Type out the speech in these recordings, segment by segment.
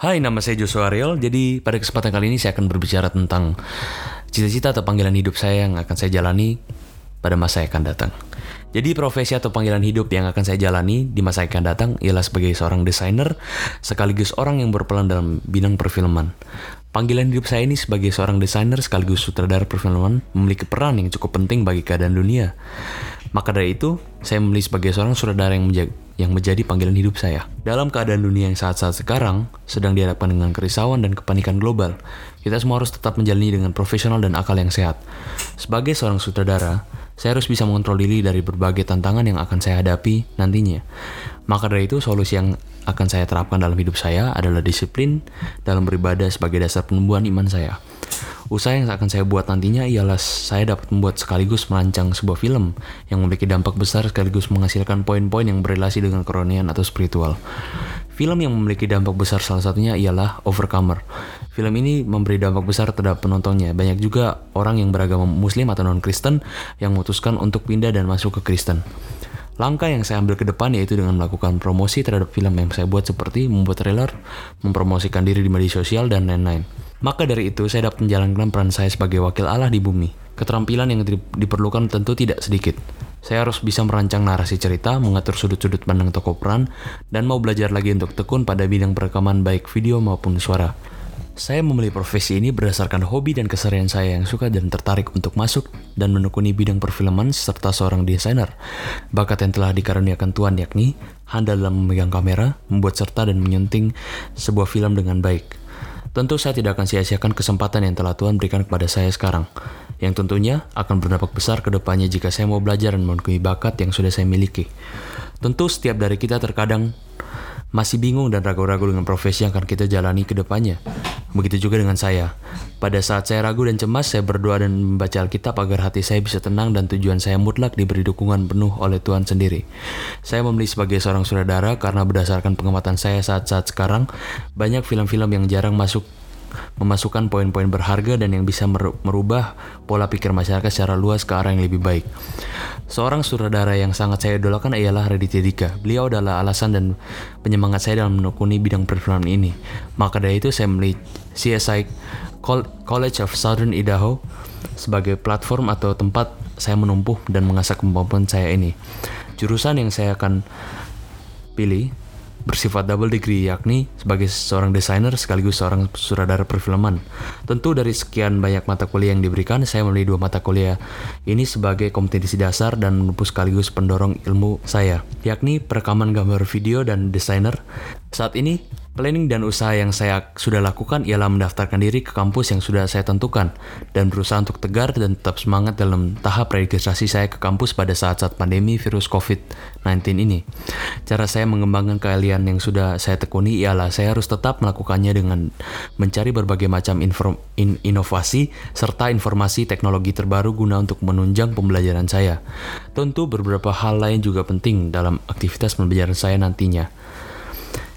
Hai, nama saya Joshua Ariel. Jadi pada kesempatan kali ini saya akan berbicara tentang cita-cita atau panggilan hidup saya yang akan saya jalani pada masa yang akan datang. Jadi profesi atau panggilan hidup yang akan saya jalani di masa yang akan datang ialah sebagai seorang desainer sekaligus orang yang berperan dalam bidang perfilman. Panggilan hidup saya ini sebagai seorang desainer sekaligus sutradara perfilman memiliki peran yang cukup penting bagi keadaan dunia. Maka dari itu, saya memilih sebagai seorang sutradara yang menjaga yang menjadi panggilan hidup saya. Dalam keadaan dunia yang saat-saat sekarang sedang dihadapkan dengan kerisauan dan kepanikan global, kita semua harus tetap menjalani dengan profesional dan akal yang sehat. Sebagai seorang sutradara, saya harus bisa mengontrol diri dari berbagai tantangan yang akan saya hadapi nantinya. Maka dari itu, solusi yang akan saya terapkan dalam hidup saya adalah disiplin dalam beribadah sebagai dasar penumbuhan iman saya. Usaha yang akan saya buat nantinya ialah saya dapat membuat sekaligus merancang sebuah film yang memiliki dampak besar sekaligus menghasilkan poin-poin yang berrelasi dengan kerohanian atau spiritual. Film yang memiliki dampak besar salah satunya ialah Overcomer. Film ini memberi dampak besar terhadap penontonnya. Banyak juga orang yang beragama muslim atau non-Kristen yang memutuskan untuk pindah dan masuk ke Kristen. Langkah yang saya ambil ke depan yaitu dengan melakukan promosi terhadap film yang saya buat seperti membuat trailer, mempromosikan diri di media sosial, dan lain-lain. Maka dari itu, saya dapat menjalankan peran saya sebagai wakil Allah di bumi. Keterampilan yang diperlukan tentu tidak sedikit. Saya harus bisa merancang narasi cerita, mengatur sudut-sudut pandang tokoh peran, dan mau belajar lagi untuk tekun pada bidang perekaman baik video maupun suara. Saya memilih profesi ini berdasarkan hobi dan keserian saya yang suka dan tertarik untuk masuk dan menekuni bidang perfilman serta seorang desainer. Bakat yang telah dikaruniakan Tuhan yakni handal dalam memegang kamera, membuat serta dan menyunting sebuah film dengan baik. Tentu saya tidak akan sia-siakan kesempatan yang telah Tuhan berikan kepada saya sekarang, yang tentunya akan berdampak besar ke depannya jika saya mau belajar dan menekuni bakat yang sudah saya miliki. Tentu setiap dari kita terkadang masih bingung dan ragu-ragu dengan profesi yang akan kita jalani ke depannya. Begitu juga dengan saya. Pada saat saya ragu dan cemas, saya berdoa dan membaca Alkitab agar hati saya bisa tenang dan tujuan saya mutlak diberi dukungan penuh oleh Tuhan sendiri. Saya memilih sebagai seorang saudara karena berdasarkan pengamatan saya saat-saat sekarang, banyak film-film yang jarang masuk memasukkan poin-poin berharga dan yang bisa merubah pola pikir masyarakat secara luas ke arah yang lebih baik. Seorang sutradara yang sangat saya idolakan ialah Raditya Dika. Beliau adalah alasan dan penyemangat saya dalam menekuni bidang perfilman ini. Maka dari itu saya memilih CSI College of Southern Idaho sebagai platform atau tempat saya menumpuh dan mengasah kemampuan saya ini. Jurusan yang saya akan pilih bersifat double degree yakni sebagai seorang desainer sekaligus seorang sutradara perfilman. Tentu dari sekian banyak mata kuliah yang diberikan, saya memilih dua mata kuliah ini sebagai kompetensi dasar dan menumpuk sekaligus pendorong ilmu saya, yakni perekaman gambar video dan desainer. Saat ini Planning dan usaha yang saya sudah lakukan ialah mendaftarkan diri ke kampus yang sudah saya tentukan dan berusaha untuk tegar dan tetap semangat dalam tahap registrasi saya ke kampus pada saat-saat pandemi virus COVID-19 ini. Cara saya mengembangkan keahlian yang sudah saya tekuni ialah saya harus tetap melakukannya dengan mencari berbagai macam inform, in, inovasi serta informasi teknologi terbaru guna untuk menunjang pembelajaran saya. Tentu beberapa hal lain juga penting dalam aktivitas pembelajaran saya nantinya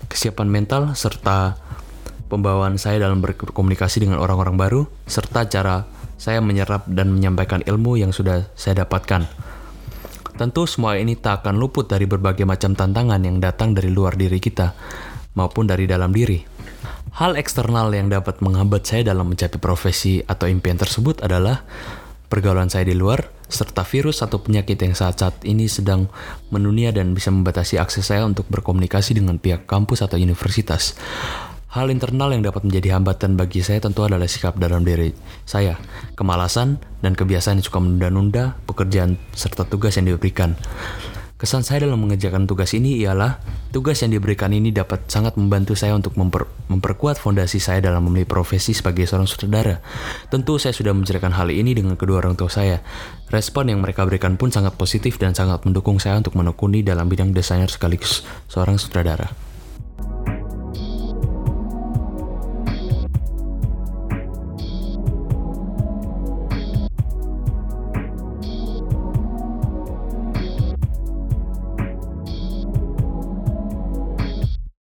kesiapan mental, serta pembawaan saya dalam berkomunikasi dengan orang-orang baru, serta cara saya menyerap dan menyampaikan ilmu yang sudah saya dapatkan. Tentu semua ini tak akan luput dari berbagai macam tantangan yang datang dari luar diri kita maupun dari dalam diri. Hal eksternal yang dapat menghambat saya dalam mencapai profesi atau impian tersebut adalah pergaulan saya di luar, serta virus atau penyakit yang saat-saat ini sedang menunia dan bisa membatasi akses saya untuk berkomunikasi dengan pihak kampus atau universitas. Hal internal yang dapat menjadi hambatan bagi saya tentu adalah sikap dalam diri saya, kemalasan, dan kebiasaan yang suka menunda-nunda pekerjaan serta tugas yang diberikan. Kesan saya dalam mengerjakan tugas ini ialah tugas yang diberikan ini dapat sangat membantu saya untuk memper, memperkuat fondasi saya dalam memilih profesi sebagai seorang sutradara. Tentu saya sudah menceritakan hal ini dengan kedua orang tua saya. Respon yang mereka berikan pun sangat positif dan sangat mendukung saya untuk menekuni dalam bidang desainer sekaligus seorang sutradara.